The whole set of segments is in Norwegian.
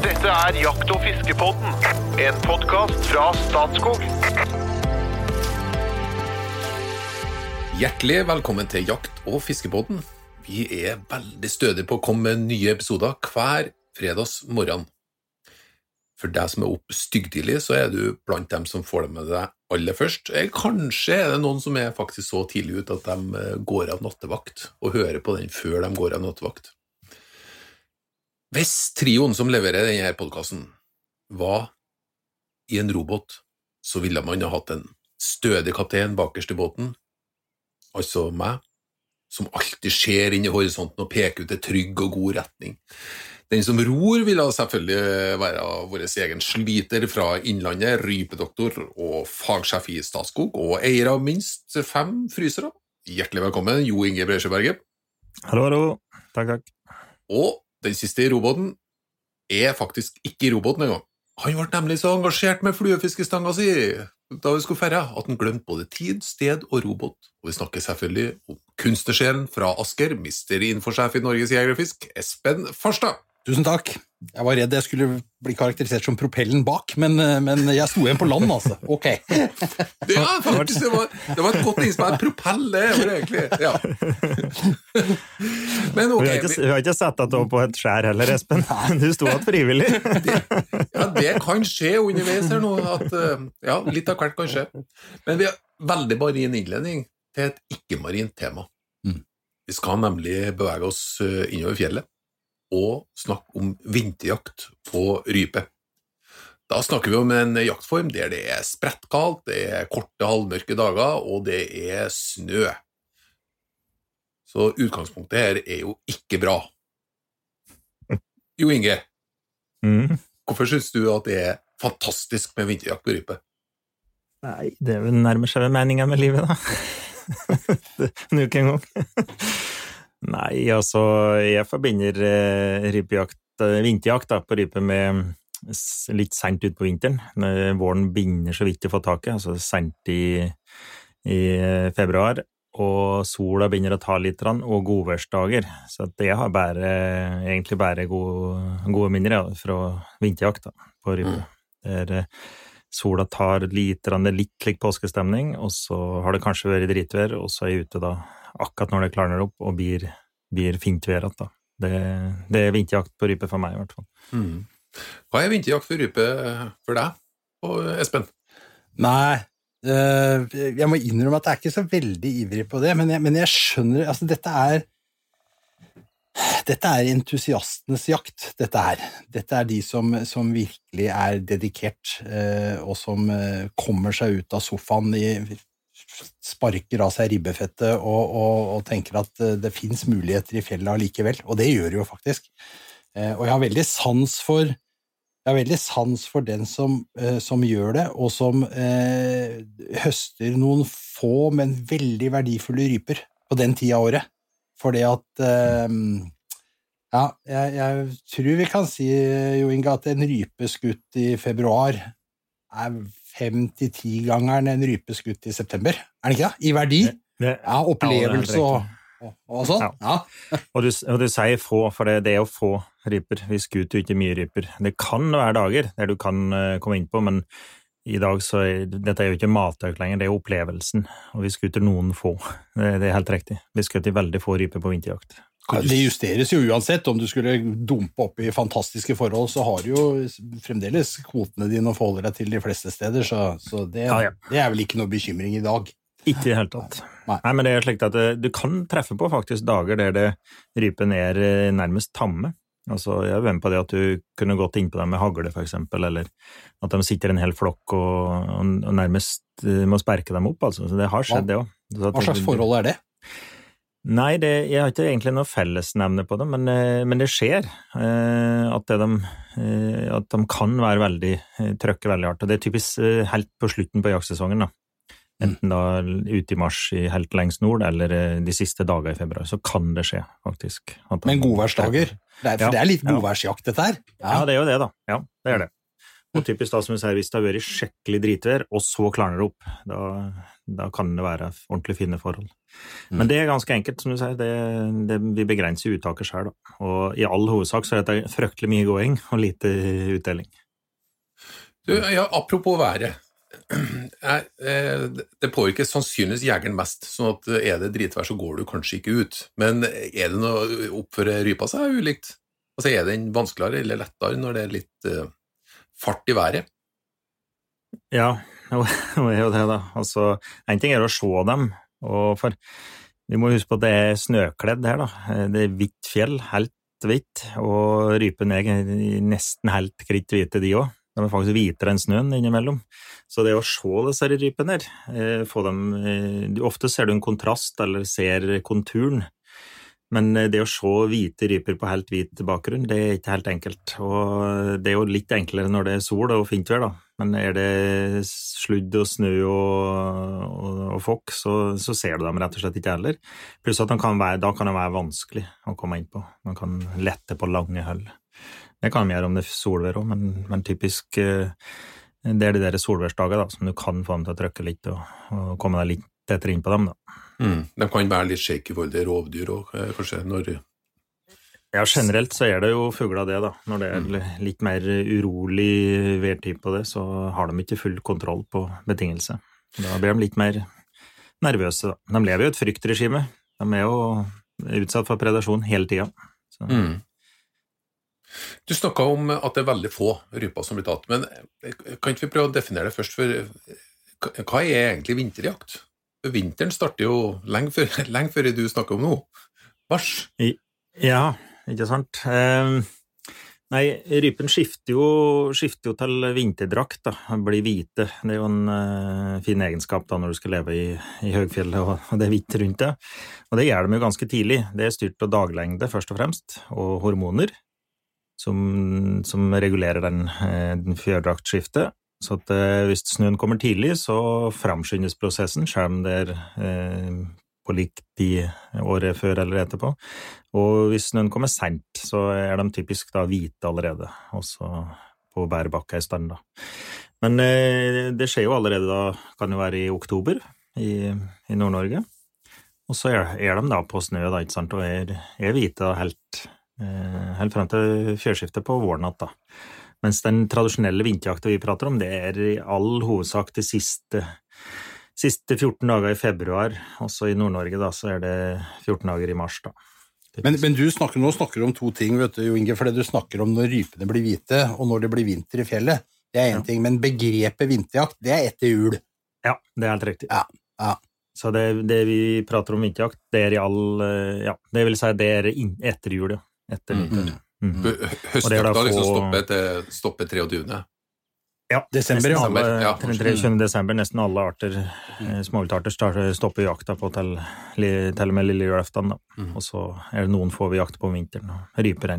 Dette er Jakt- og fiskepodden, en podkast fra Statskog. Hjertelig velkommen til Jakt- og fiskepodden. Vi er veldig stødige på å komme med nye episoder hver fredags morgen. For deg som er opp styggtidlig, så er du blant dem som får det med deg aller først. Eh, Kanskje er det noen som er faktisk så tidlig ute at de eh, går av nattevakt, og hører på den før de går av nattevakt. Hvis trioen som leverer denne podkasten, var i en robot, så ville man ha hatt en stødig kaptein bakerst i båten, altså meg, som alltid ser inn i horisonten og peker ut en trygg og god retning. Den som ror, ville selvfølgelig være vår egen sliter fra Innlandet, rypedoktor og fagsjef i Statskog, og eier av minst fem frysere. Hjertelig velkommen, Jo Inge Breisjøberget. Hallo, hallo. Takk, takk. Og den siste i robåten er faktisk ikke i robåten engang. Han ble nemlig så engasjert med fluefiskestanga si da vi skulle ferde, at han glemte både tid, sted og robåt. Og vi snakker selvfølgelig om kunstnersjelen fra Asker, mister infosjef i Norges Jeger og Fisk, Espen Farstad. Tusen takk. Jeg var redd jeg skulle bli karakterisert som propellen bak, men, eh, men jeg sto igjen på land, altså. Ok. Det, ja, faktisk, det, var, det var et godt innspill. Propell, det var det egentlig. Ja. Men ok, Du har ikke, vi, vi har ikke sett deg opp på et skjær heller, Espen. Du sto igjen frivillig. ja, det kan skje underveis her nå. At, eh, ja, litt av hvert kan skje. Men vi har veldig marin innledning til et ikke-marint tema. Mm. Vi skal nemlig bevege oss eh, innover fjellet og snakke om vinterjakt på rype. Da snakker vi om en jaktform der det er sprettkaldt, det er korte, halvmørke dager, og det er snø. Så utgangspunktet her er jo ikke bra. Jo Inge, Mm. hvorfor syns du at det er fantastisk med vinterjakt på rype? Nei, det er nærmer seg vel meninga med livet, da. En uke en gang. Nei, altså, jeg forbinder eh, rypejakt, eh, vinterjakt da, på rype med s- litt seint utpå vinteren. Når våren begynner så vidt å få taket, altså seint i, i eh, februar. Og sola begynner å ta litt, og godværsdager. Så jeg har bare, egentlig bare gode, gode minner ja, fra vinterjakt da, på rype. Der eh, sola tar litt, litt slik påskestemning, og så har det kanskje vært dritvær, og så er jeg ute da akkurat når det klarner opp og blir, blir fint vær igjen. Det, det er vinterjakt på rype for meg, i hvert fall. Mm. Hva er vinterjakt for rype for deg og Espen? Nei, eh, jeg må innrømme at jeg er ikke så veldig ivrig på det, men jeg, men jeg skjønner Altså, dette er dette er entusiastenes jakt, dette her. Dette er de som, som virkelig er dedikert, eh, og som eh, kommer seg ut av sofaen i Sparker av seg ribbefettet og, og, og tenker at eh, det fins muligheter i fjellet allikevel, og det gjør det jo faktisk. Eh, og jeg har veldig sans for veldig sans for den som, eh, som gjør det, og som eh, høster noen få, men veldig verdifulle ryper på den tida av året. Fordi at eh, Ja, jeg, jeg tror vi kan si, Jo Inge, at en rype skutt i februar er fem til ti-gangeren en rype skutt i september. Er det ikke det? I verdi? Det, Ja, opplevelse Ja, og, og, sånn. Ja. og, du, og du sier få, for det, det er jo få ryper. Vi skuter jo ikke mye ryper. Det kan være dager der du kan komme komme innpå, men i dag så er dette er jo ikke matøk lenger, det er opplevelsen. Og vi skuter noen få. Det, det er helt riktig. Vi skuter veldig få ryper på vinterjakt. Ja, Det justeres jo uansett. Om du skulle dumpe opp i fantastiske forhold, så har du jo fremdeles kvotene dine å forholde deg til de fleste steder, så, så det, Ja, ja. det er vel ikke noe bekymring i dag. Ikke i det hele tatt. Nei. Nei, men det er slik at du kan treffe på faktisk dager der det rypen er eh, nærmest tamme. Altså, jeg er med på det at du kunne gått innpå dem med hagle, eksempel, eller at de sitter en hel flokk og, og, og nærmest eh, må sperke dem opp, altså. Så det har skjedd, det òg. Hva slags forhold er det? Nei, det, jeg har ikke egentlig noe fellesnevne på det, men, eh, men det skjer. Eh, at, det de, eh, at de kan være veldig trøkke veldig hardt. Og det er typisk helt på slutten på jaktsesongen. da. Enten da ute i mars i helt lengst nord, eller de siste dager i februar. Så kan det skje, faktisk. De- Men godværsdager? Det er, for Ja, det er litt ja. godværsjakt, dette her. Ja, det er jo det, da. Ja, det er det. Og typisk da, som du sier, hvis det har vært skikkelig dritvær, og så klarner det opp, da, da kan det være ordentlig fine forhold. Mm. Men det er ganske enkelt, som du sier. Det, det, vi begrenser uttaket sjøl. Og i all hovedsak så er dette fryktelig mye gåing og lite utdeling. Du, ja, apropos været. Eh, det påvirker sannsynligvis jegeren mest, sånn at er det dritvær så går du kanskje ikke ut. Men er det noe oppfører rypa seg ulikt? Altså Er den vanskeligere eller lettere når det er litt eh, fart i været? Ja, jo, det er jo det, da. Altså, en ting er å se dem, for vi må huske på at det er snøkledd her, da. Det er hvitt fjell, helt hvitt, og rypene er nesten helt kritt hvite, de òg. De er faktisk hvitere enn snøen innimellom. Så det å se disse rypene her, eh, dem eh, Ofte ser du en kontrast, eller ser konturen. Men eh, det å se hvite ryper på helt hvit bakgrunn, det er ikke helt enkelt. Og det er jo litt enklere når det er sol og fint vær, da. Men er det sludd og snø og, og, og fokk, så, så, ser du dem rett og slett ikke heller. Pluss at kan være, da kan det være vanskelig å komme inn på. Man kan lette på lange hull. Det kan de gjøre om det er solvær òg, men, men, typisk det er de der solværsdagene som du kan få dem til å trykke litt og, og komme deg litt tettere inn på dem. da. Mm. De kan være litt shaky for det rovdyr òg, kanskje? når... Ja, generelt så er det jo fugler det, da. Når det er litt mer urolig værtid på det, så har de ikke full kontroll på betingelse. Da blir de litt mer nervøse, da. De lever jo et fryktregime. De er jo utsatt for predasjon hele tida. Mm. Du snakka om at det er veldig få ryper som blir tatt, men kan ikke vi prøve å definere det først? For hva er egentlig vinterjakt? Vinteren starter jo lenge før, lenge før du snakker om nå. Mars? Ja, ikke sant. Eh, nei, rypen skifter jo, skifter jo til vinterdrakt, da. Blir hvite. Det er jo en uh, fin egenskap da når du skal leve i, i høgfjellet og det er hvitt rundt det. Og det gjør de jo ganske tidlig. Det er styrt av daglengde, først og fremst, og hormoner som, som regulerer den, eh, den fjørdraktskiftet. Så at eh, hvis snøen kommer tidlig, så framskyndes prosessen, selv om det er eh, på lik tid året før eller etterpå. Og hvis snøen kommer seint, så er de typisk da hvite allerede, også på bærebakka i stand. da. Men eh, det skjer jo allerede da, kan jo være i oktober i, i Nord-Norge. Og så er, er, de da på snø da, ikke sant, og er, er hvite da, helt Eh, helt frem til fjørskiftet på våren igjen. Mens den tradisjonelle vinterjakta vi prater om, det er i all hovedsak det siste, siste 14 dager i februar. Også i Nord-Norge da, så er det 14 dager i mars. da. Men, men, du snakker, nå snakker du om to ting, vet du, Jo Inge, det du snakker om når rypene blir hvite, og når det blir vinter i fjellet. Det er én ja. ting, men begrepet vinterjakt, det er etter jul. Ja, det er helt riktig. Ja, ja. Så det, det, vi prater om vinterjakt, det er i all eh, Ja, det vil si det er etter jul, ja etter vinter. Mm. Mm. Høstjakta liksom stopper til stoppe 23. Ja, desember, ja. Alle, ja. 23. desember. Nesten alle arter, mm. småviltarter, stopper jakta på til, til og med lille julaften. Mm. Og så er det noen få vi jakter på om vinteren, og ryper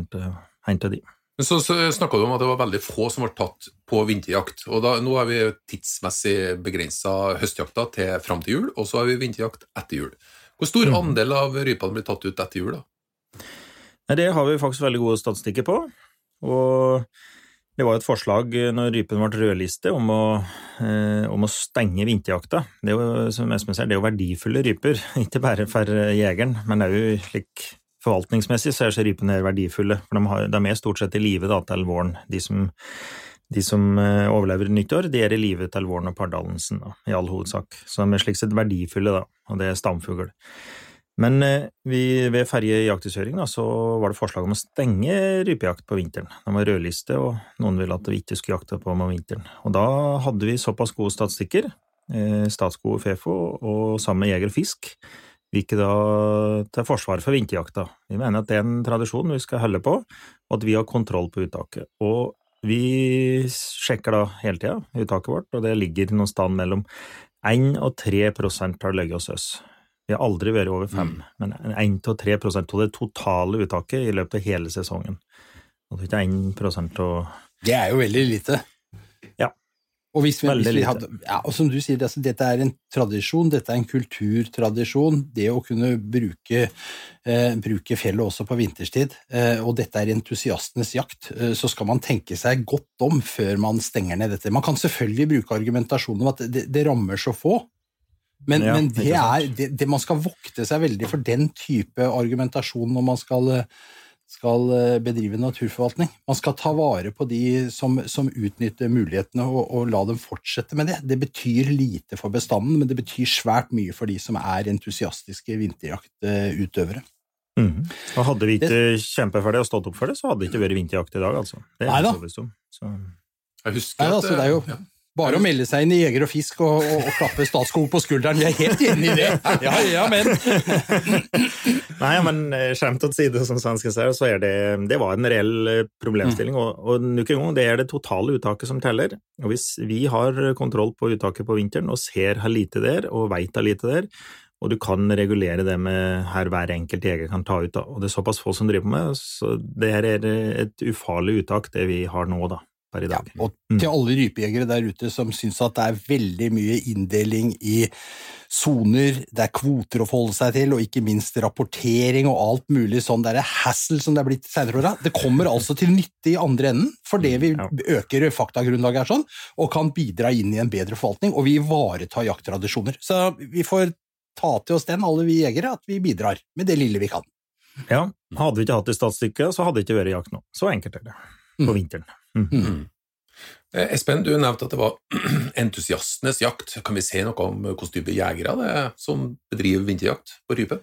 henter de. Men så, så snakka du om at det var veldig få som ble tatt på vinterjakt. og da, Nå har vi tidsmessig begrensa høstjakta til fram til jul, og så har vi vinterjakt etter jul. Hvor stor mm. andel av rypene blir tatt ut etter jul? da? Det har vi faktisk veldig gode statistikker på. Og det var et forslag når rypen ble rødliste om å, eh, om å stenge vinterjakta. Det er jo, som Espen sier, det er jo verdifulle ryper, ikke bare for jegeren, men òg slik forvaltningsmessig så er så rypene verdifulle. For de, har, de, er stort sett i live til våren. De som, de som eh, overlever nyttår, de er i live til våren og pardannelsen, i all hovedsak. Så de er slik sett verdifulle, da, og det er stamfugl. Men eh, vi, ved ferjejaktkjøring så var det forslag om å stenge rypejakt på vinteren. Det var rødliste, og noen ville at vi ikke skulle jakte på om vinteren. Og da hadde vi såpass gode statistikker, eh, Statskog og Fefo, og sammen med Jeger og Fisk, gikk da til forsvar for vinterjakta. Vi mener at det er en tradisjon vi skal holde på, og at vi har kontroll på uttaket. Og vi sjekker da hele tida uttaket vårt, og det ligger noen sted mellom 1 og 3 har ligget hos oss. Vi har aldri vært over fem, mm. men 1-3% av det totale uttaket i løpet av hele sesongen. Og ikke 1 av Det er jo veldig lite. Ja. Og, hvis vi, hvis vi hadde, ja, og som du sier, altså, dette er en tradisjon, dette er en kulturtradisjon. Det å kunne bruke, eh, bruke fjellet også på vinterstid, eh, og dette er entusiastenes jakt, eh, så skal man tenke seg godt om før man stenger ned dette. Man kan selvfølgelig bruke argumentasjonen om at det, det rammer så få, Men, Ja, men det er, det, det, man skal vokte seg veldig for den type argumentasjon når man skal, skal eh, bedrive naturforvaltning. Man skal ta vare på de som, som utnytter mulighetene og, og la dem fortsette med det. Det betyr lite for bestanden, men det betyr svært mye for de som er entusiastiske vinterjaktutøvere. Mm. Og hadde vi ikke kjempet for det og stått opp for det, så hadde det ikke vært vinterjakt i dag, altså. Det er. Så, Jeg husker Nei, at altså, det er jo ja. Bare å melde seg inn i Jeger og Fisk og, og, og klappe Statskog på skulderen. Vi er helt enig i det! Ja, ja, men Nei, men skjemt skjemt til side, som svensken sier, så er det Det var en reell eh, problemstilling, og, og nok en gang, det er det totale uttaket som teller. Og hvis vi har kontroll på uttaket på vinteren og ser hvor lite det er, og veit hvor lite det er, og du kan regulere det med her hver enkelt jeger kan ta ut, da. og det er såpass få som driver på med, så det her er et ufarlig uttak, det vi har nå, da, per i dag. Ja, og og til alle rypejegere der ute som syns at det er veldig mye inndeling i soner, det er kvoter å forholde seg til, og ikke minst rapportering og alt mulig sånn der hassle som det er blitt seinere åra. Det kommer altså til nytte i andre enden, fordi vi øker faktagrunnlaget her sånn, og kan bidra inn i en bedre forvaltning, og vi ivaretar jakttradisjoner. Så vi får ta til oss den, alle vi jegere, at vi bidrar med det lille vi kan. Ja, hadde vi ikke hatt det statsstykket, så hadde det ikke vært jakt nå. Så enkelt er det. På Mm. vinteren. Mm. Espen, du nevnte at det var entusiastenes jakt. Kan vi si noe om hvilken type jegere det er som bedriver vinterjakt på rype?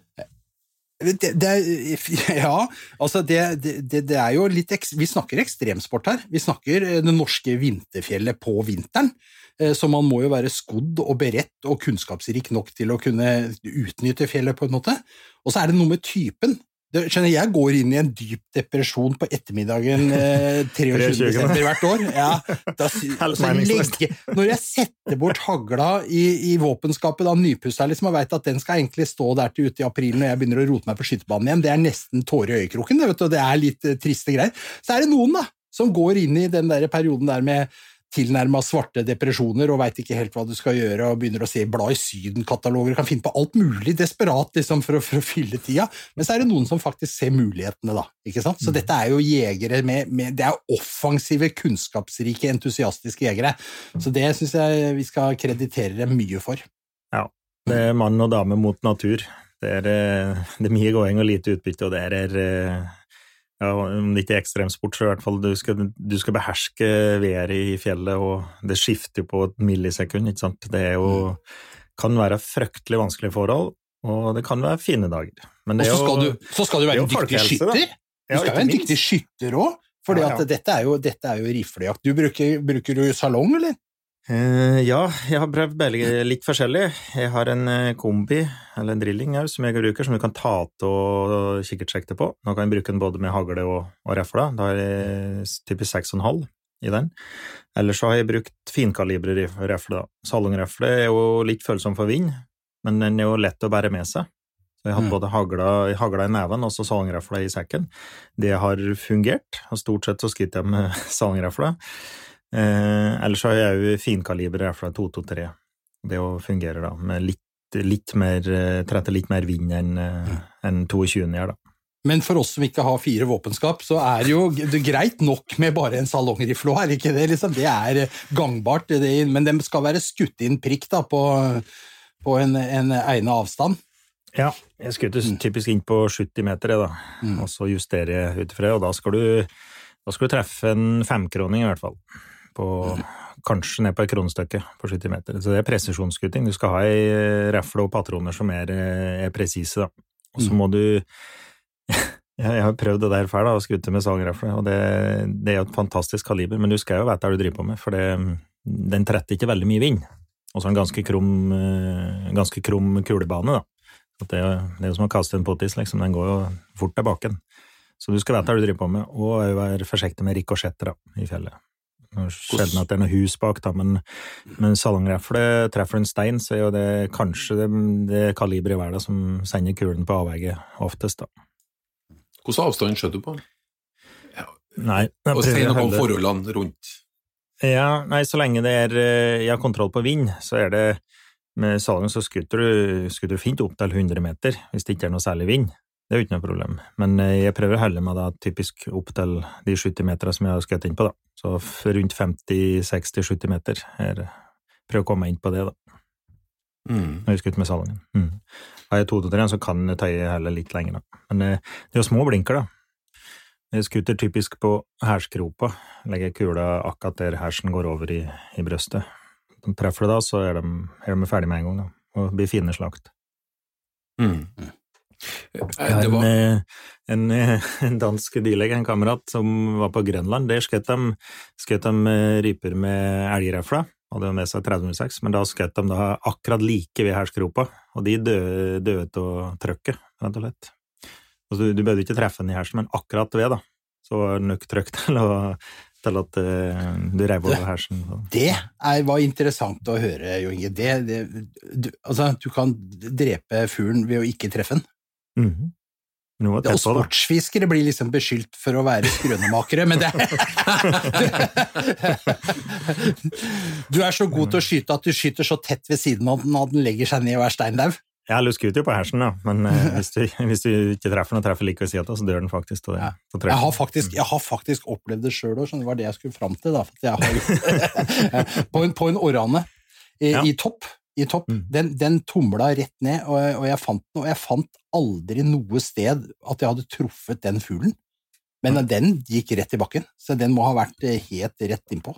Det, det er, ja, altså det, det, det er jo litt Vi snakker ekstremsport her. Vi snakker eh, det norske vinterfjellet på vinteren. Eh, Så man må jo være skodd og beredt og kunnskapsrik nok til å kunne utnytte fjellet på en måte. Og så er det noe med typen. Det, skjønner, jeg går inn i en dyp depresjon på ettermiddagen eh, 23. 23. desember hvert år. Ja, da, altså, legge, når jeg setter bort hagla i, i våpenskapet, da nypussa liksom, og veit at den skal egentlig stå der til ute i april når jeg begynner å rote meg på skytebanen igjen, det er nesten tårer i øyekroken, det, vet du, det er litt eh, triste greier. Så er det noen da, som går inn i den der perioden der med tilnærma svarte depresjoner og veit ikke helt hva du skal gjøre, og begynner å se blad i Syden-kataloger, kan finne på alt mulig desperat liksom, for, å, for å fylle tida. Men så er det noen som faktisk ser mulighetene, da. ikke sant? Så dette er jo jegere med, med Det er offensive, kunnskapsrike, entusiastiske jegere. Så det syns jeg vi skal kreditere dem mye for. Ja. Det er mann og dame mot natur. Det er, eh, det er mye gåing og lite utbytte, og det er eh, ja, Om det ikke er ekstremsport, så i hvert fall du skal, du skal beherske været i fjellet, og det skifter jo på et millisekund, ikke sant. Det er jo kan være fryktelig vanskelige forhold, og det kan være fine dager. Men Og det så skal, jo- du, så skal du være en dyktig skytter! Ja. Du skal være en minst. dyktig skytter òg, for Ja, ja. dette, er jo, dette er jo riflejakt. Du bruker, bruker du salong, eller? Eh, ja, jeg har prøvd belge litt forskjellig. Jeg har en eh, kombi, eller en drilling her som jeg bruker, som du kan ta av kikkertsekter på. Nå kan jeg bruke den både med hagle og, og refle. Da har jeg typisk 6,5 i den. Ellers så har jeg brukt finkalibre i refle. Salongrefle er jo litt følsom for vind, men den er jo lett å bære med seg. Så jeg har Mm. både hagla, hagla i neven og så salongrefle i sekken. Det har fungert, og stort sett så skutt jeg med salongrefle. Eh, ellers har jeg jo finkaliber fra 223. Det òg fungerer da, med litt, litt mer, eh, treffer litt mer vind enn enn 22 gjør, da. Men for oss som ikke har fire våpenskap, så er det jo det er greit nok med bare en salongrifle òg, er ikke det? Liksom? Det er eh, gangbart, det, men de skal være skutt inn prikk da, på, på en, en egnet avstand. Ja, jeg skutter typisk inn på 70 meter, da, Mm. og så justerer jeg ut ifra, og da skal du da skal du treffe en femkroning, i hvert fall. På, Kanskje ned på et kronestykke på 70 meter. Så det er presisjonsskuting. Du skal ha ei rafle og patroner som er, eh, er presise, da. Og så Mm. må du Jeg har prøvd det der før, da, å skutte med salgrafle og det, det er jo et fantastisk kaliber, men du skal jo vite hva du driver på med, for det, den tretter ikke veldig mye vind. Og så en ganske krum, eh, ganske krum kulebane, da. Så Det, det er jo som å kaste en pottis, liksom. Den går jo fort tilbake. Så du skal vite hva du driver på med, og være forsiktig med rikosjetter i fjellet. Sjelden at det er noe hus bak, da, men, men salongrefle treffer en stein, så er jo det kanskje det, det kaliberet i verden som sender kulen på avveie oftest, da. Hvordan avstand skjøt du på? Nei, Og si noe om forholdene rundt. Ja, nei, så lenge det er eh, jeg har kontroll på vind, så er det med salongen så skutter du, skutter du fint opp til 100 meter, hvis det ikke er noe særlig vind. Det er jo ikke noe problem. Men eh, jeg prøver å holde meg da typisk opp til de 70 meterne som jeg har skutt inn på, da. Så rundt 50-60-70 meter. Her. prøver å komme inn på det, da. Mm. når jeg skutt med salongen. Mm. Har jeg to til tre, så kan jeg tøye heller litt lenger, da. Men eh, det er jo små blinker, da. Jeg skuter typisk på hælskropa. Legger kula akkurat der hersen går over i, i brøstet. De treffer det da, så er de, er de ferdig med en gang, da. Og blir fine slakt. Mm. Eh, en, var, eh, en, eh, en dansk dyrlege, en kamerat, som var på Grønland. Der skjøt de, skjøt de eh, ryper med elgrefla. Hadde med seg 306 men da skjøt de da akkurat like ved herskropa Og de døde, av trøkket, rett og slett. Altså, du, du bød ikke treffe den i hersen, men akkurat ved, da. Så var det nok trøkk til, til at eh, du reiv over hersen. Så. Det er, var interessant å høre, Jo Inge. Det, det, du, altså, du kan drepe fuglen ved å ikke treffe den. Mhm. -hmm. Og sportsfiskere blir liksom beskyldt for å være skrønemakere, men det Du er så god til å skyte at du skyter så tett ved siden av den at den legger seg ned og er steindau. Ja, du skuter jo på hersen, da, men eh, hvis, du, hvis du ikke treffer den og treffer like ved sida av, så dør den faktisk. Ja. så Jeg har faktisk, jeg har faktisk opplevd det sjøl òg, det var det jeg skulle fram til. Da, på, en, på en orrane i, Ja. i topp, i topp Mm. den, den tumla rett ned, og, og jeg fant den, og jeg fant aldri noe sted at jeg hadde truffet den fuglen. Men den gikk rett i bakken, så den må ha vært eh, helt rett innpå.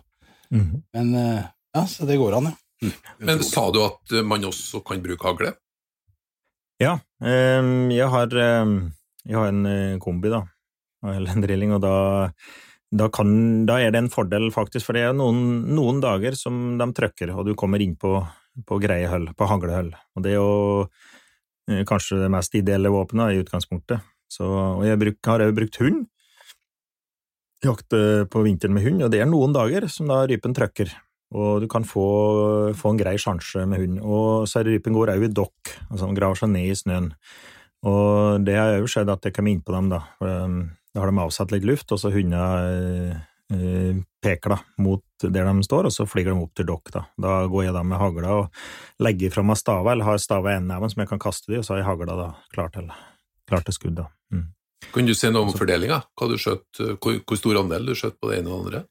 Mm. Men eh, ja, så det går an, ja. men sa du at eh, man også kan bruke hagle? Ja, ehm, jeg har, ehm, jeg har en kombi, da, eller en drilling, og da, da, kan, da er det en fordel, faktisk, for det er noen, noen dager som de trykker, og du kommer inn på, på greie høll, på haglehull. Og det er jo eh, kanskje det mest ideelle våpenet i utgangspunktet. Så, og jeg bruk, har også brukt hund, jakte på vinteren med hund, og det er noen dager som da rypen trøkker. Og du kan få, få en grei sjanse med hund. Og så rypen går òg i dokk, altså den graver seg ned i snøen. Og det har jo skjedd at jeg kommer innpå dem, da. Um, Da har de avsatt litt luft, og så hundene eh, eh, peker da mot der de står, og så flyr de opp til dere. da. Da går jeg da med hagla og legger fra meg stava, eller har stava i enden som jeg kan kaste de, og så har jeg hagla da klar til, klar til skudd, da. Mm. Kan du si noe om fordelinga? Eh, hvor, hvor stor andel du skjøt på det ene og det andre?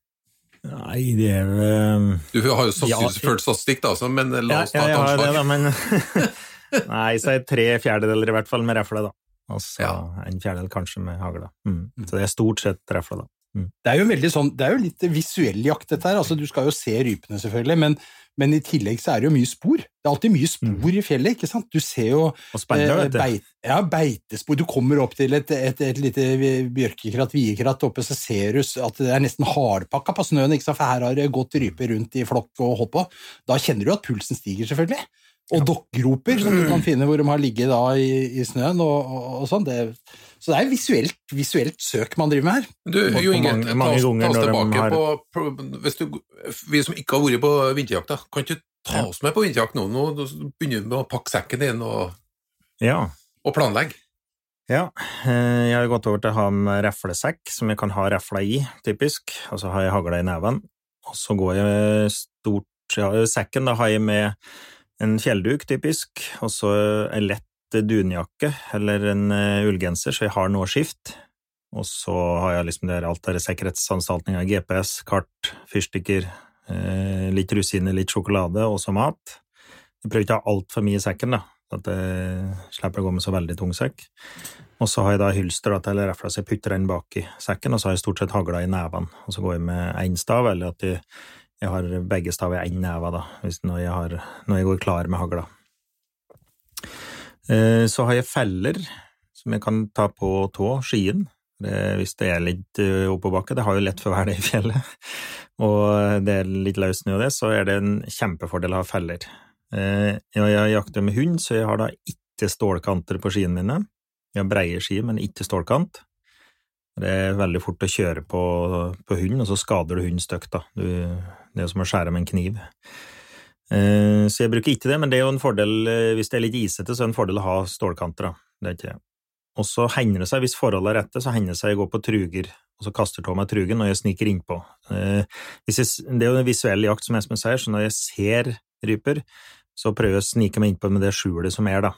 Nei, det er um, Du har jo Ja. sannsynligvis ført statistikk, da, så- men la oss ja, ta et jeg har det, da, men Nei, så er det tre fjerdedeler i hvert fall med refle, da. Og så Ja. en fjerdedel kanskje med hagla. Mm. Så det er stort sett refle, da. Det er jo veldig sånn, det er jo litt visuell jakt, dette her. Altså, du skal jo se rypene, selvfølgelig, men, men i tillegg så er det jo mye spor. Det er alltid mye spor i fjellet, ikke sant? Du ser jo spennende, eh, beit, ja, beitespor. Du kommer opp til et, et, et lite bjørkekratt, viekratt oppe, så ser du at det er nesten hardpakka på snøen, ikke sant? for her har det gått ryper rundt i flokk og hopp på. Da kjenner du at pulsen stiger, selvfølgelig. Og dokkgroper som du kan finne hvor de har ligget da i, i snøen og, og, og sånn. Det, så det er visuelt, visuelt søk man driver med her. Du, Jo Inge, mange- ta oss, ta oss tilbake har- på, på hvis du, Vi som ikke har vært på vinterjakta, kan ikke ta oss med på vinterjakt nå? Nå begynner vi med å pakke sekken din og, Ja. og planlegge. Ja, eh, jeg har gått over til å ha med reflesekk, som jeg kan ha refla i, typisk, og så har jeg hagla i neven. Og så går jeg stort ja, Sekken da har jeg med en fjellduk, typisk, og så en lett dunjakke, eller en eh, ullgenser, så jeg har noe skift. Og så har jeg liksom der, alt dette sikkerhetsanstaltninger, GPS, kart, fyrstikker, eh, litt rosiner, litt sjokolade, og så mat. Jeg prøver ikke å ha altfor mye i sekken, da, at jeg slipper å gå med så veldig tung sekk. Og så har jeg da hylster da, til refla, så jeg putter den bak i sekken, og så har jeg stort sett hagla i nevene. Og så går jeg med én stav, eller at jeg, jeg har begge stav i én neve, da, når jeg, har, når jeg går klar med hagla. Eh, Så har jeg feller som jeg kan ta på tå, skien, hvis det er litt eh, oppoverbakke. Det har jo lett for å være det i fjellet, og det er litt løs snø det, så er det en kjempefordel å ha feller. Eh, jeg jakter med hund, så jeg har da ikke stålkanter på skiene mine. Jeg har breie ski, men ikke stålkant. Det er veldig fort å kjøre på, på hund, og så skader du hunden stygt. da. Du, det er som å skjære med en kniv. Eh, Så jeg bruker ikke det, men det er jo en fordel, eh, hvis det er litt isete, så er det en fordel å ha stålkanter. Det er ikke det. Og så hender det seg, hvis forholdene er rette, så hender det seg jeg går på truger, og så kaster av meg trugen og jeg sniker innpå. Eh, det er jo en visuell jakt, som Espen sier, så når jeg ser ryper, så prøver jeg å snike meg innpå med det skjulet som er, da.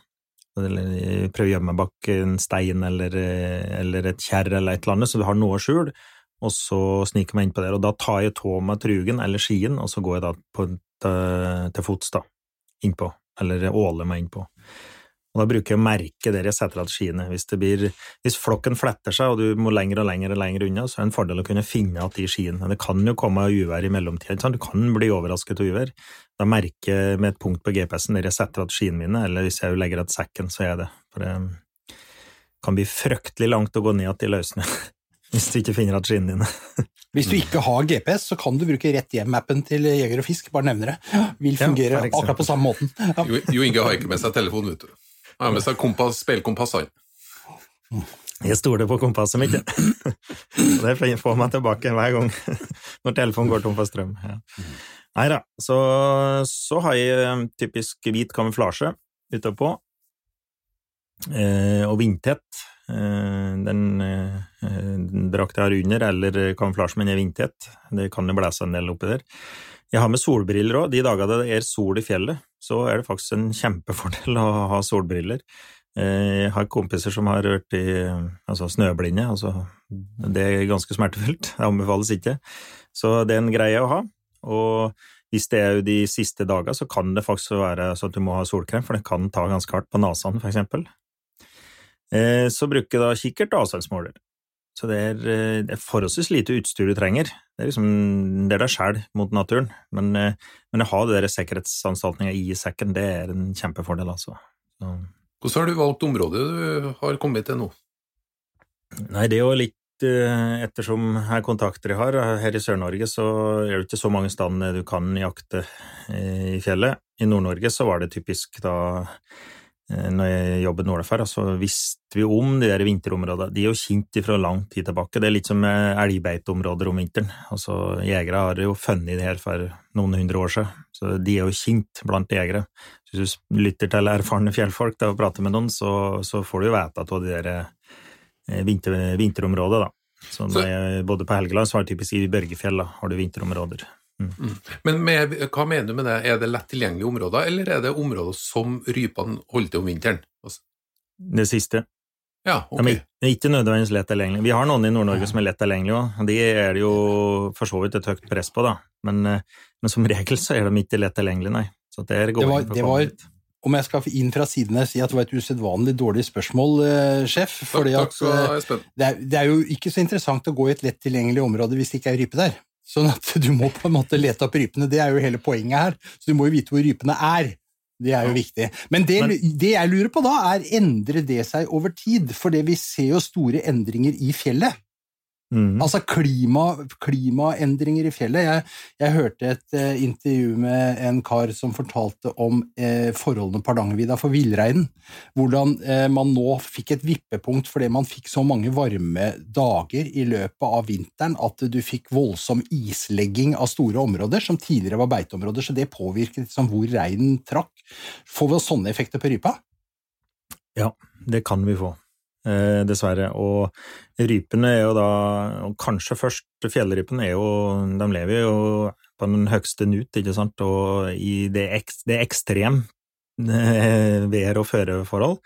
Prøver å gjemme meg bak en stein eller, eller et kjerr eller et eller annet, så du har noe skjul, og så sniker jeg meg innpå der. Og da tar jeg tå meg trugen eller skien, og så går jeg da på, til, fots, da, innpå. eller åler meg innpå. Og da bruker jeg å merke der jeg setter av skiene. Hvis, det blir, hvis flokken fletter seg, og du må lenger og lenger og lenger unna, så er det en fordel å kunne finne igjen de skiene. Det kan jo komme uvær i mellomtida, du kan bli overrasket av uvær. Da merker jeg med et punkt på GPS-en der jeg setter av skiene mine, eller hvis jeg legger igjen sekken, så er jeg det. For det kan bli fryktelig langt å gå ned igjen i løsene hvis du ikke finner igjen skiene dine. Hvis du ikke har GPS, så kan du bruke Rett hjem-appen til Jeger og Fisk. Bare nevner det. Vil fungere ja, akkurat på samme måten. Ja. Jo, jo Inge har ikke med seg telefon, vet du. Han har med seg kompass, speilkompass. Jeg stoler på kompasset mitt, det får meg tilbake hver gang når telefonen går tom for strøm. Ja. Nei da, så, så har jeg eh, typisk hvit kamuflasje utapå, eh, og vindtett. Eh, den, eh, drakta jeg har under, eller kamuflasjen min er vindtett. Det kan jo blæse en del oppi der. Jeg har med solbriller òg. De dagene det er sol i fjellet, så er det faktisk en kjempefordel å ha solbriller. Eh, Jeg har kompiser som har vært i altså snøblinde, altså det er ganske smertefullt, det anbefales ikke. Så det er en greie å ha, og hvis det er jo de siste dagene, så kan det faktisk være sånn at du må ha solkrem, for det kan ta ganske hardt på nesen, for eksempel. Eh, Så bruker jeg da kikkert og avstandsmåler. Så det er, eh, det er forholdsvis lite utstyr du trenger. Det er liksom det er deg sjæl mot naturen, men, eh, men å ha det der sikkerhetsanstaltninga i sekken, det er en kjempefordel, altså. Så. Hvordan har du valgt området du har kommet til nå? Nei, det er jo litt ettersom her kontakter jeg har. Her i Sør-Norge så er det ikke så mange steder du kan jakte i fjellet. I Nord-Norge så var det typisk da når jeg jobbet nordafor, så visste vi om de der vinterområdene. De er jo kjent fra lang tid tilbake. Det er litt som elgbeiteområder om vinteren. Altså, Jegere har jo funnet det her for noen hundre år siden, så de er jo kjent blant jegere. Hvis du lytter til erfarne fjellfolk da, og prater med noen, så, så får du jo vite av de der eh, vinter, vinterområdene, da. Så, Så- når jeg bodde på Helgeland, så var det typisk i Børgefjell, da har du vinterområder. Men med, hva mener du med det? Er det lett tilgjengelige områder, eller er det områder som rypene holder til om vinteren? Altså, Det siste. ja, De ok. ikke- er ikke nødvendigvis lett tilgjengelig. Vi har noen i Nord-Norge som er lett tilgjengelige òg, og de er det jo for så vidt et høyt press på, da. Men, eh, men som regel så er de ikke lett tilgjengelige, nei. Så det går Det var- det var- Om jeg skal inn fra siden her si at det var et usedvanlig dårlig spørsmål, eh, sjef. Takk, fordi takk at eh, det er, det er jo ikke så interessant å gå i et lett tilgjengelig område hvis det ikke er rype der. Sånn at du må på en måte lete opp rypene. Det er jo hele poenget her. Så du må jo vite hvor rypene er. Det er jo viktig. Men det, det jeg lurer på da, er endrer det seg over tid? For det vi ser jo store endringer i fjellet. Mhm. Altså klima, klimaendringer i fjellet. Jeg, jeg hørte et eh, intervju med en kar som fortalte om eh, forholdene på Hardangervidda for villreinen. Hvordan eh, man nå fikk et vippepunkt fordi man fikk så mange varme dager i løpet av vinteren at du fikk voldsom islegging av store områder som tidligere var beiteområder, så det påvirket liksom, hvor reinen trakk. Får vi sånne effekter på rypa? Ja, Det kan vi få, dessverre. Og rypene er jo da, og kanskje først fjellrypene, er jo De lever jo på den høgste nut, ikke sant, og i det, ek, det ekstrem eh, vær- og føreforhold,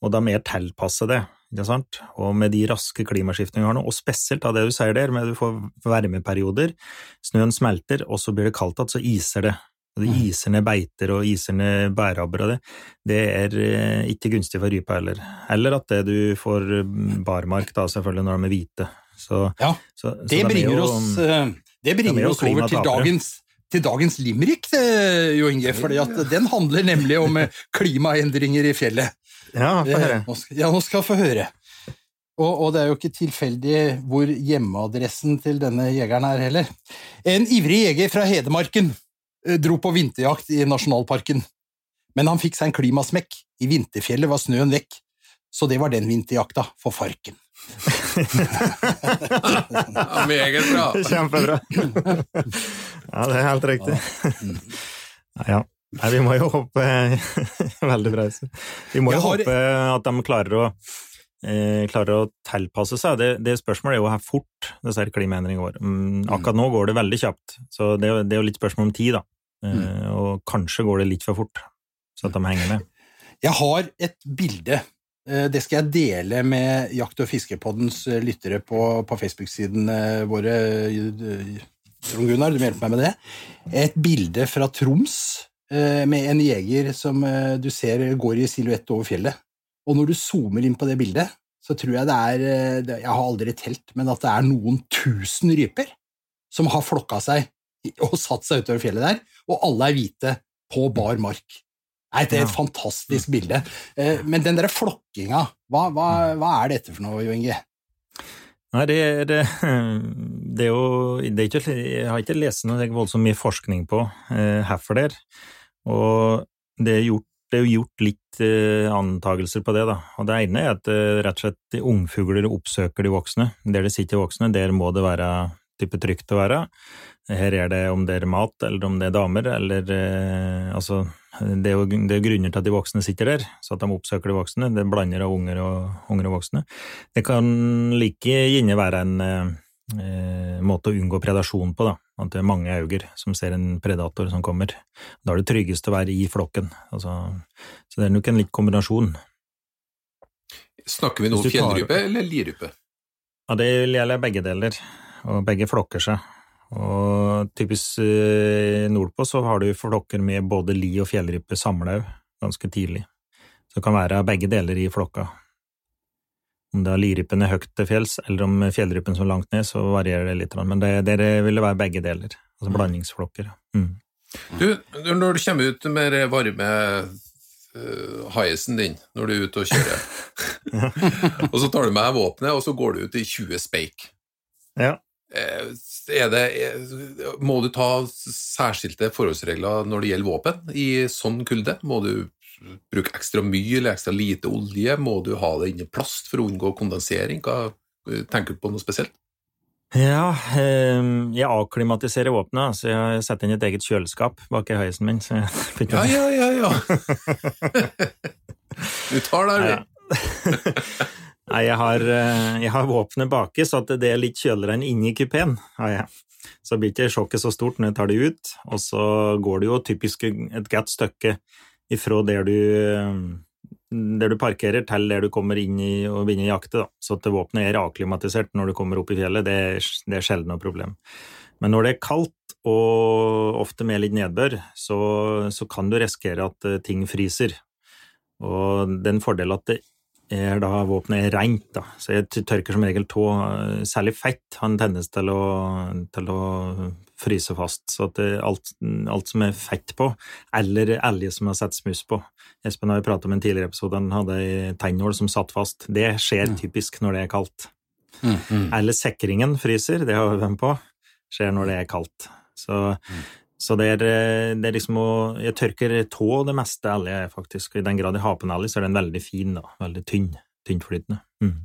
og de er tilpasset det. Ikke sant? Og med de raske klimaskiftene vi har nå, og spesielt av det du sier der, med at du får varmeperioder, snøen smelter, og så blir det kaldt igjen, så iser det. Det Mm. iser ned beiter og iser ned bærabber og det. Det er eh, ikke gunstig for rypa heller. Eller at det du får mm, barmark, da, selvfølgelig, når de er hvite. Så, Ja, så, så Det de er bringer jo- oss, eh, det er bringer jo oss over til dagens, til dagens limerick, eh, Jo Inge, For den handler nemlig om klimaendringer i fjellet. Ja, få høre. Ja, nå skal jeg få høre. Og, og det er jo ikke tilfeldig hvor hjemmeadressen til denne jegeren er heller. En ivrig jeger fra Hedmarken dro på vinterjakt i nasjonalparken. Men han fikk seg en klimasmekk. I vinterfjellet var snøen vekk. Så det var den vinterjakta for Farken. Ja, meget bra. Kjempebra. Ja, det er helt riktig. Ja, ja. Nei, vi må jo håpe Veldig bra. Vi må jo har- håpe at de klarer å, eh, klarer å tilpasse seg. Det, det spørsmålet er jo hvor fort disse klimaendringene går. Mm, akkurat nå går det veldig kjapt, så det, det er jo litt spørsmål om tid, da. Mm. og kanskje går det litt for fort, så at de henger med. Jeg har et bilde. eh, Det skal jeg dele med Jakt- og fiskepoddens eh, lyttere på, på Facebook-siden eh, våre. eh, Trond Gunnar, du må hjelpe meg med det. Et bilde fra Troms eh, med en jeger som eh, du ser går i silhuett over fjellet. Og når du zoomer inn på det bildet, så tror jeg det er eh, Jeg har aldri telt, men at det er noen tusen ryper som har flokka seg og satt seg utover fjellet der, og alle er hvite på bar mark. Nei, det er et fantastisk bilde. Eh, Men den derre flokkinga, hva, hva, hva er dette for noe, Jo Inge? Nei, det det, det er jo det er ikke, Jeg har ikke lest noe voldsomt mye forskning på eh, herfor der, og det er, gjort, det er jo gjort litt eh, antagelser på det. da. Og Det ene er at eh, rett og slett ungfugler oppsøker de voksne. Der det sitter voksne, der må det være type trygt å være. Her er det om det er mat, eller om det er damer, eller eh, altså det er jo det er grunner til at de voksne sitter der, så at de oppsøker de voksne. Det blander av unger og, unger og voksne. Det kan like gjerne være en eh, måte å unngå predasjon på, da. At det er mange auger som ser en predator som kommer. Da er det tryggest å være i flokken. Altså, så det er nok en litt kombinasjon. Snakker vi nå fjellrype eller lirype? Ja, det gjelder begge deler, og begge flokker seg. Og typisk eh, nordpå så har du flokker med både li og fjellrype samla ganske tidlig. Så det kan være begge deler i flokka. Om det er lirypen er høyt til fjells, eller om fjellrypen som er langt ned, så varierer det litt. Men det, det ville være begge deler. Altså blandingsflokker. Mm. Du, når du kommer ut med den varme uh, din når du er ute og kjører, og så tar du med deg våpenet, og så går du ut i 20 speik. Ja. Eh, Er det, er, må du ta særskilte forholdsregler når det gjelder våpen i sånn kulde? Må du bruke ekstra mye eller ekstra lite olje? Må du ha det inni plast for å unngå kondensering? Hva, tenker du på noe spesielt? Ja, eh, jeg avklimatiserer våpenet, så jeg setter inn et eget kjøleskap bak i heisen min. Så jeg Ja, ja, ja, ja. Du tar det. Ja. Nei, jeg har, eh, jeg har våpenet baki, så at det er litt kjøligere enn inni kupeen. har jeg. Så blir ikke sjokket så stort når jeg tar det ut, og så går det jo typisk et godt stykke ifra der du, der du parkerer til der du kommer inn i og begynner å jakte. Da. Så at våpenet er akklimatisert når du kommer opp i fjellet, det er, det er sjelden noe problem. Men når det er kaldt, og ofte med litt nedbør, så, så kan du risikere at eh, ting fryser. Og det er en fordel at det er da våpenet er rent, da. Så jeg tørker som regel tå, eh, særlig fett har en tendens til å, til å fryse fast. Så at alt, alt som er fett på, eller elge som har sett smuss på. Espen har jo pratet om en tidligere episode, han hadde ei tennål som satt fast. Det skjer typisk når det er kaldt. Eller sekringen fryser, det har vi vært på, skjer når det er kaldt. Så, så det, er, det er liksom å Jeg tørker tå det meste elg, faktisk. I den grad jeg har på en elg, så er den veldig fin, da. Veldig tynn. Tyntflytende. Mm.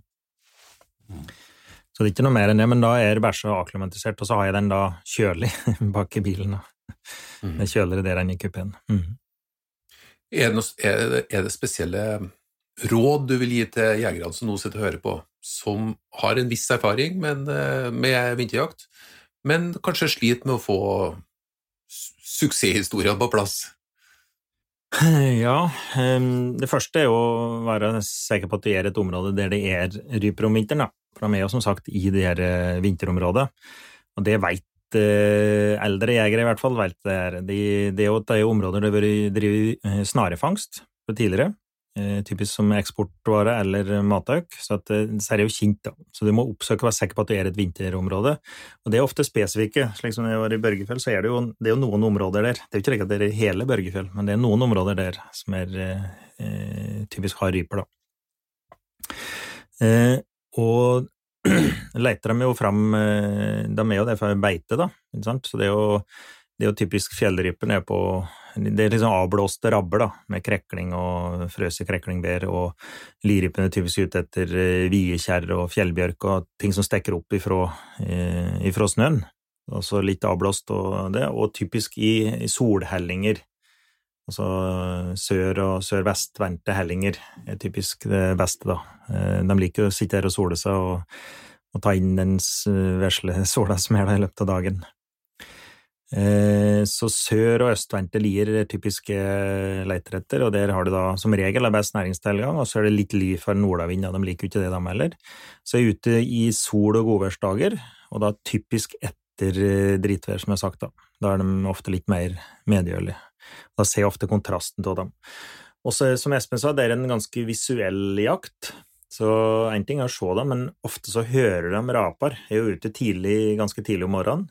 Så det er ikke noe mer enn det, men da er så akklimatisert, og så har jeg den da kjølig bak i bilen. da. Mm. Det er kjøligere der enn i kupeen. Mm. Er det, er, er det spesielle råd du vil gi til jegerne som nå sitter og hører på, som har en viss erfaring men, eh, med vinterjakt, men kanskje sliter med å få suksesshistoriene på plass? Ja, det første er å være sikker på at du er et område der det er ryper om vinteren. Da. For de er jo som sagt i det her eh, vinterområdet, og det veit eh, eldre jegere i hvert fall. Vet det, er. De, det er jo det er områder der det har vært drevet eh, snarefangst tidligere, typisk som eksportvare eller matauk, så at, eh, så er det jo kjent. da. Så du må oppsøke og være sikker på at du er et vinterområde. Og det er ofte spesifikke, slik som jeg var i Børgefjell, så er det jo, det er jo noen områder der. Det er jo ikke slik at det er hele Børgefjell, men det er noen områder der som er eh, eh, typisk har ryper, da. Eh, og leter de jo fram eh, De er jo der for beite, da? Så det er jo, det er jo typisk fjellryper nede på Det er liksom avblåste rabber, da, med krekling og frøse kreklingber, og lirypene er typisk ute etter eh, viekjerr og fjellbjørk og ting som stikker opp ifra, eh, ifra snøen. Altså litt avblåst og det, og typisk i, i solhellinger. Altså sør- og sørvestvendte hellinger er typisk det beste, da. Eh, De liker å sitte her og sole seg og, og ta inn den vesle sola som er der i løpet av dagen. Eh, Så sør- og østvendte lier er typiske leteretter, og der har du da som regel best næringstilgang, og så er det litt ly for nordavind, og de liker jo ikke det, de heller. Så jeg er ute i sol- og godværsdager, og da typisk etter eh, dritvær, som jeg har sagt, da. Da er de ofte litt mer medgjørlige. Da ser jeg ofte kontrasten av dem. Og som Espen sa, det er en ganske visuell jakt. Så én ting er å se dem, men ofte så hører de raper. Jeg er jo ute tidlig, ganske tidlig om morgenen,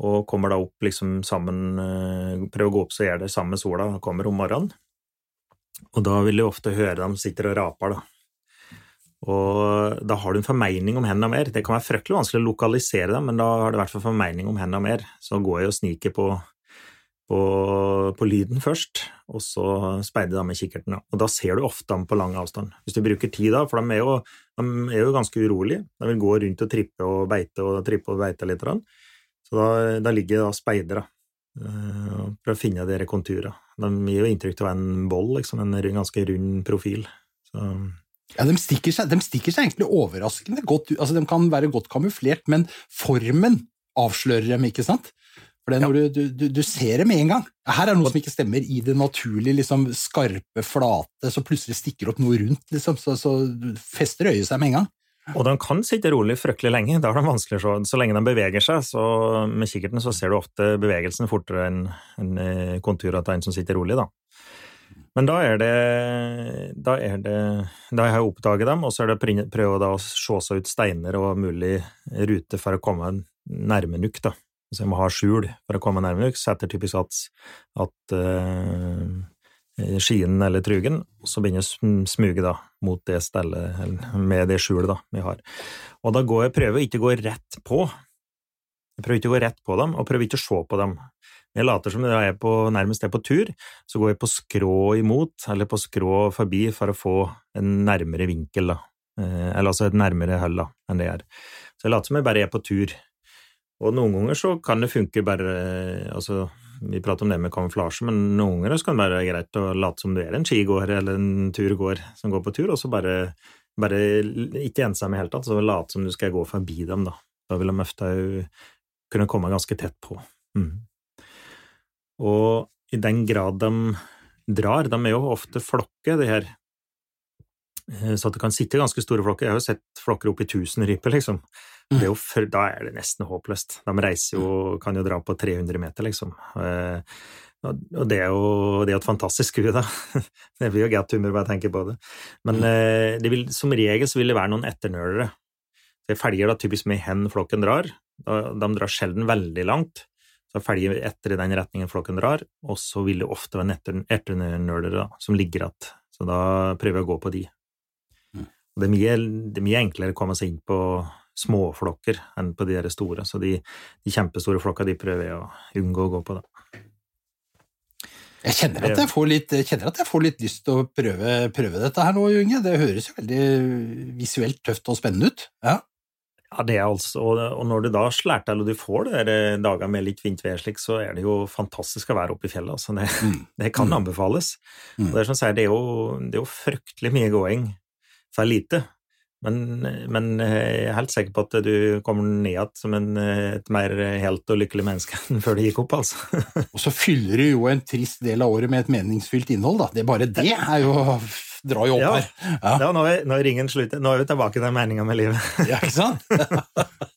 og kommer da opp liksom sammen eh, Prøver å gå opp så gjør det samme sola kommer om morgenen. Og da vil du ofte høre dem sitter og raper, da. Og da har du en formening om hendene mer. Det kan være fryktelig vanskelig å lokalisere dem, men da har du i hvert fall formening om hendene mer. Så går jeg og sniker på på, på, lyden først, og så speider de med kikkerten. Og da ser du ofte dem på lang avstand. Hvis du bruker tid da, for de er jo, de er jo ganske urolige. De vil gå rundt og trippe og beite og trippe og beite litt. Så da, da ligger da speidere og prøver å finne dere konturer. De gir jo inntrykk av en boll, liksom, en ganske rund profil. Så, ja, de stikker, seg, de stikker seg egentlig overraskende godt altså, De kan være godt kamuflert, men formen avslører dem, ikke sant? For det er når ja. du, du, du, ser det med en gang. Her er noe som ikke stemmer i det naturlige, liksom, skarpe, flate, så plutselig stikker opp noe rundt, liksom, så, så fester øyet seg med en gang. Og de kan sitte rolig fryktelig lenge. Da er det vanskelig så, så lenge de beveger seg. så Med kikkerten så ser du ofte bevegelsen fortere enn en eh, til en som sitter rolig. da. Men da er det Da, er det, da har jeg oppdaget dem, og så er det å prøve å se seg ut steiner og mulig rute for å komme nærme nok. da. Så jeg må ha skjul for å komme nærme nok, så heter typisk at, at uh, skien eller trugen, og så begynner jeg å smuge da, mot det stellet, med det skjulet da, vi har. Og da går jeg, prøver jeg ikke å gå rett på. Jeg prøver ikke å gå rett på dem, og prøver ikke å se på dem. Jeg later som jeg er på, nærmest er på tur, så går jeg på skrå imot, eller på skrå forbi, for å få en nærmere vinkel, da. Eh, eller altså et nærmere hull enn det er. Så jeg later som jeg bare er på tur. Og noen ganger så kan det funke bare altså, Vi prater om det med kamuflasje, men noen ganger kan det være greit å late som du er en skigåer eller en turgåer som går på tur, og så bare, bare ikke ensom i det hele tatt, så late som du skal gå forbi dem, da. Da vil de ofte kunne komme ganske tett på. Mm. Og i den grad de drar, de er jo ofte flokker, de her, eh, så at det kan sitte ganske store flokker. Jeg har jo sett flokker opp i tusen ryper, liksom. Det er for, da er det nesten håpløst. De reiser jo, kan jo dra på 300 meter, liksom. Eh, og det er jo det er et fantastisk skue, da. Det blir jo godt humør bare jeg tenker på det. Men eh, det vil, som regel så vil det være noen etternølere. Det følger da typisk med hen flokken drar. De drar sjelden veldig langt. Så følger etter i den retningen flokken drar, og så vil det ofte være etternølere som ligger igjen. Så da prøver jeg å gå på de. Det er, mye, det er mye enklere å komme seg inn på småflokker enn på de der store. Så de, de kjempestore flokka de prøver jeg å unngå å gå på, da. Jeg kjenner at jeg får litt, at jeg får litt lyst til å prøve, prøve, dette her nå, Junge. Det høres jo veldig visuelt tøft og spennende ut. Ja, ja det er altså, og når du da slår til og du får det dager med litt fint vær slik, så er det jo fantastisk å være oppe i fjellet. Altså. Det, mm. det, kan mm. anbefales. Mm. Og det er som sier, det er jo, det er jo fryktelig mye gåing for lite. Men, men, eh, jeg er helt sikker på at du kommer ned igjen som en, eh, et mer helt og lykkelig menneske enn før du gikk opp, altså. og så fyller du jo en trist del av året med et meningsfylt innhold, da. Det er bare det er jo drar jo opp ja. her. Ja, ja nå, er, nå er ringen slutt. Nå er vi tilbake til meninga med livet. ja, ikke sant?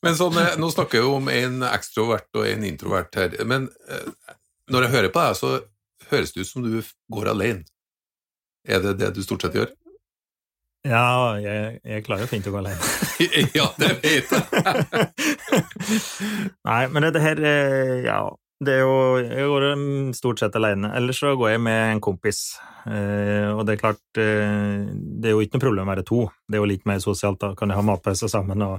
men sånn, eh, Nå snakker jeg jo om en ekstrovert og en introvert her, men når jeg hører på deg, så høres det ut som du går alene. Er det det du stort sett gjør? Ja, jeg, jeg klarer jo fint å gå alene. ja, det vet jeg! Nei, men dette her eh, Ja, det er jo Jeg går stort sett alene. Ellers så går jeg med en kompis. Eh, og det er klart, eh, det er jo ikke noe problem å være to. Det er jo litt mer sosialt. Da kan jeg ha matpause sammen og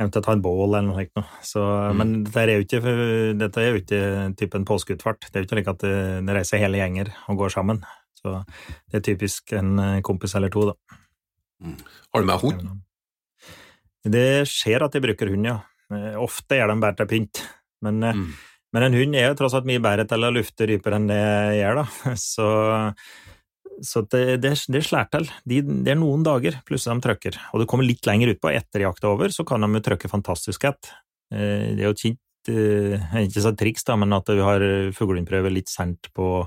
eventuelt ha en bål eller noe. Så, mm. Men dette er jo ikke, dette er jo ikke typen påskeutfart. Det er jo ikke slik at det reiser hele gjenger og går sammen. Så det er typisk en kompis eller to, da. Har du med hund? Det skjer at jeg bruker hund, ja. Eh, ofte er de bare til pynt. Men, eh, mm. men, en hund er jo tross alt mye bedre til å lufte ryper enn det jeg gjør, da. Så, så det, det, det slår til. De, det er noen dager plutselig de trykker. Og du kommer litt lenger utpå etter jakta over, så kan de jo trykke fantastisk ett. Eh, det er jo et kjent ikke så triks, da, men at vi har fuglehundprøve litt sent på,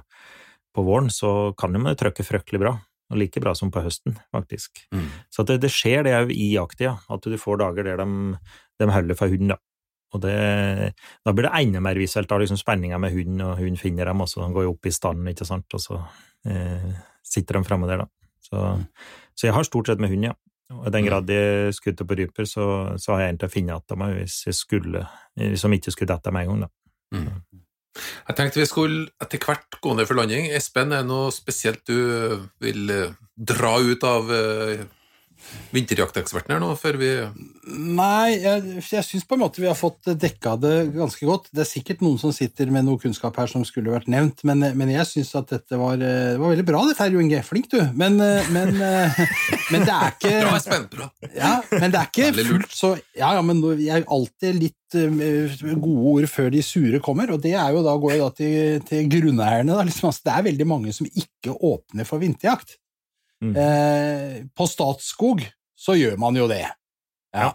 på våren, så kan de jo trykke fryktelig bra og like bra som på høsten, faktisk. Mm. Så det, det, skjer det òg i jakttida, at du får dager der de, de holder for hund, da. Og det, da blir det enda mer visuelt, da liksom spenninga med hunden, og hunden finner dem, og så går jo opp i standen, ikke sant, og så eh, sitter de framme der, da. Så, så, jeg har stort sett med hund, ja. Og i den grad de skutter på ryper, så, så, har jeg en til å finne igjen meg hvis jeg skulle, som ikke skulle dette med en gang, da. Mm. Jeg tenkte vi skulle etter hvert gå ned for landing. Espen, er det noe spesielt du vil eh, dra ut av uh, vinterjakteksperten her nå, før vi Nei, jeg, jeg syns på en måte vi har fått dekka det ganske godt. Det er sikkert noen som sitter med noe kunnskap her som skulle vært nevnt, men, men jeg syns at dette var, det var veldig bra, det, Terje Jo Inge. Flink, du. Men, men, men, det er ikke Bra, spent, Bra. Ja, men det er ikke fullt så Ja, ja, men jeg er alltid litt eh, gode ord før de sure kommer, og det er jo da, går jo da til, til grunneierne. Liksom. Altså, det er veldig mange som ikke åpner for vinterjakt. Mm. Eh, på Statskog så gjør man jo det. Ja.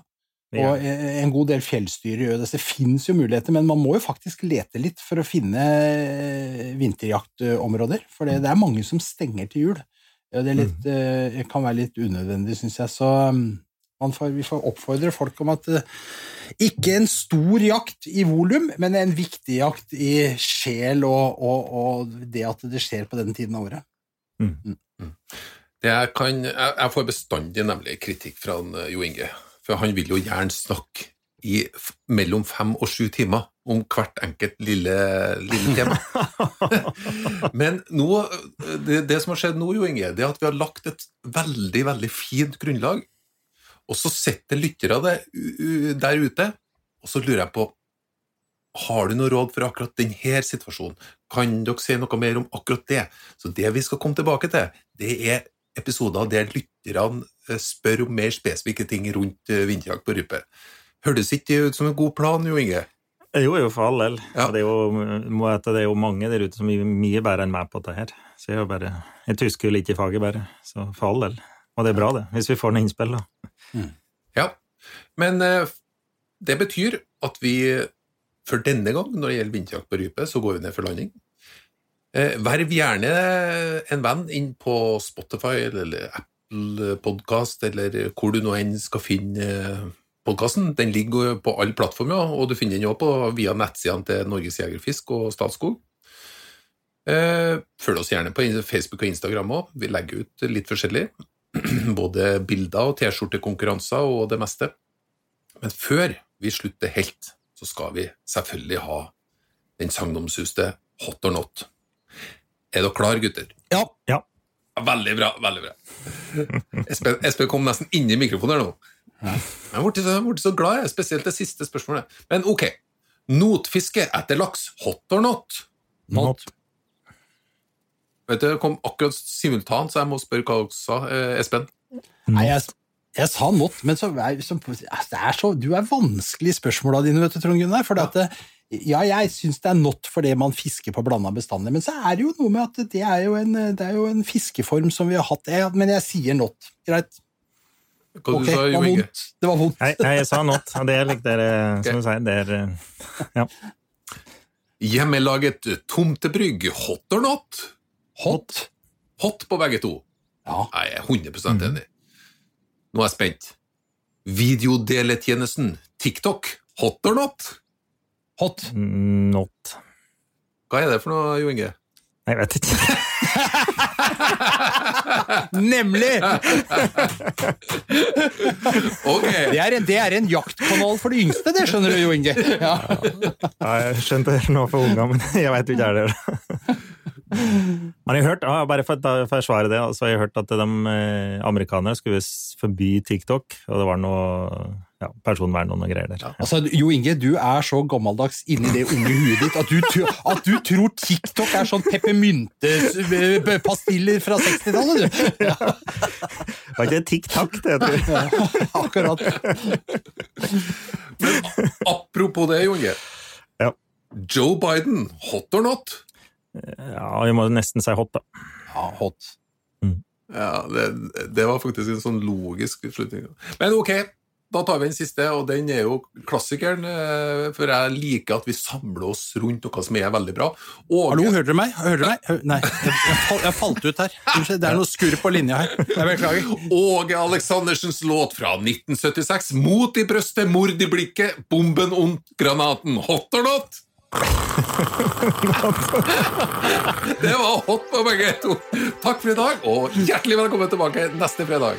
ja. Og en god del fjellstyrer gjør det. Så det fins jo muligheter, men man må jo faktisk lete litt for å finne eh, vinterjaktområder. For det, det er mange som stenger til jul. Det, litt, mm. Eh, kan være litt unødvendig, syns jeg. Så mm, får, vi får oppfordre folk om at ikke en stor jakt i volum, men en viktig jakt i sjel og, og, og, det at det skjer på den tiden av året. Mm. Mm. Jeg, kan, jeg, jeg, får bestandig nemlig kritikk fra han, eh, Jo Inge, for han vil jo gjerne snakke i mellom fem og sju timer om hvert enkelt lille, lille tema. Men nå, det, det, som har skjedd nå, Jo Inge, det er at vi har lagt et veldig, veldig fint grunnlag, og så sitter lyttere der ute, og så lurer jeg på har du noe råd for akkurat denne situasjonen? Kan dere si noe mer om akkurat det? Så det vi skal komme tilbake til, det er episoder der lytterne eh, spør om mer spesifikke ting rundt eh, vinterjakt på rype. Høres ikke ut som en god plan, Jo Inge? Jo, jo, for all del. Ja. Det, er jo, det er jo mange der ute som er mye bedre enn meg på dette her. Så jeg er jo bare Jeg tysker jo litt i faget, bare. Så for all del. Og det er bra, det. Hvis vi får noen innspill, da. Mm. Ja. Men uh, det betyr at vi for denne gang, når det gjelder vinterjakt på rype, så går vi ned for landing. Eh, verv gjerne en venn inn på Spotify eller Apple Podkast, eller hvor du nå enn skal finne podkasten. Den ligger på alle plattformer, og du finner den også via nettsidene til Norges Jegerfisk og Statskog. Eh, følg oss gjerne på Facebook og Instagram òg. Vi legger ut litt forskjellig. Både bilder og T-skjortekonkurranser og det meste. Men før vi slutter helt, så skal vi selvfølgelig ha den sagnomsuste Hot or not. Er dere klare, gutter? Ja. ja. Veldig bra. veldig bra. Espen, Espen kom nesten inn i mikrofonen her nå. Jeg blitt så, så, glad, jeg. spesielt det siste spørsmålet. Men ok. Notfiske etter laks, hot or not? Not. Vet du, Det kom akkurat simultant, så jeg må spørre hva dere sa. Eh, Espen? Nei, jeg, jeg, sa not, men så, så, det er så, du er vanskelig i spørsmåla dine, vet du, Trond Gunnar. For ja. at ja, jeg syns det er not fordi man fisker på blanda bestander, men så er det jo noe med at det er jo en, er jo en fiskeform som vi har hatt. Jeg, men jeg sier not. Greit. Hva ok, sa, det var vondt. Det var vondt. Nei, jeg sa not, og det er litt det som du sier, det er ja. Hjemmelaget tomtebrygg, hot or not? Hot. Hot på begge to. Ja. Jeg er 100 mhm. enig. Nå er jeg spent. Videodeletjenesten TikTok, hot or not? Hot. Not. Hva er det for noe, Jo Inge? Jeg vet ikke. Nemlig! okay. Det er, en, det er, en, jaktkanal for de yngste, det skjønner du, Jo Inge. Ja. ja jeg skjønte det nå for ungene, men jeg vet ikke er det. Men jeg har hørt, ja, bare for å forsvare det, så har jeg hørt at de eh, amerikanere skulle forby TikTok, og det var noe ja, personvern og noe greier der. Ja. Altså, Jo Inge, du er så gammeldags inni det unge huet ditt at du, at du tror TikTok er sånn peppermyntepastiller fra 60-tallet, du! Ja. Var ikke det TikTok, det heter? Ja, akkurat. Men apropos det, Jo Inge. Ja. Joe Biden, hot or not? Ja, vi må nesten si hot, da. Ja, hot. Mm. Ja, det, det, var faktisk en sånn logisk slutning. Men ok, da tar vi den siste, og den er jo klassikeren. eh, For jeg liker at vi samler oss rundt noe som er veldig bra. Og, Hallo, hører dere meg? Hører dere meg? Hø- Nei, jeg, jeg, fall, jeg falt ut her. Det er noe skurr på linja her. Jeg beklager. Åge Aleksandersens låt fra 1976, 'Mot i brøstet, mord i blikket, bomben ondt, granaten'. Hot or not? Det var hot på begge to. Takk for i dag, og hjertelig velkommen tilbake neste fredag.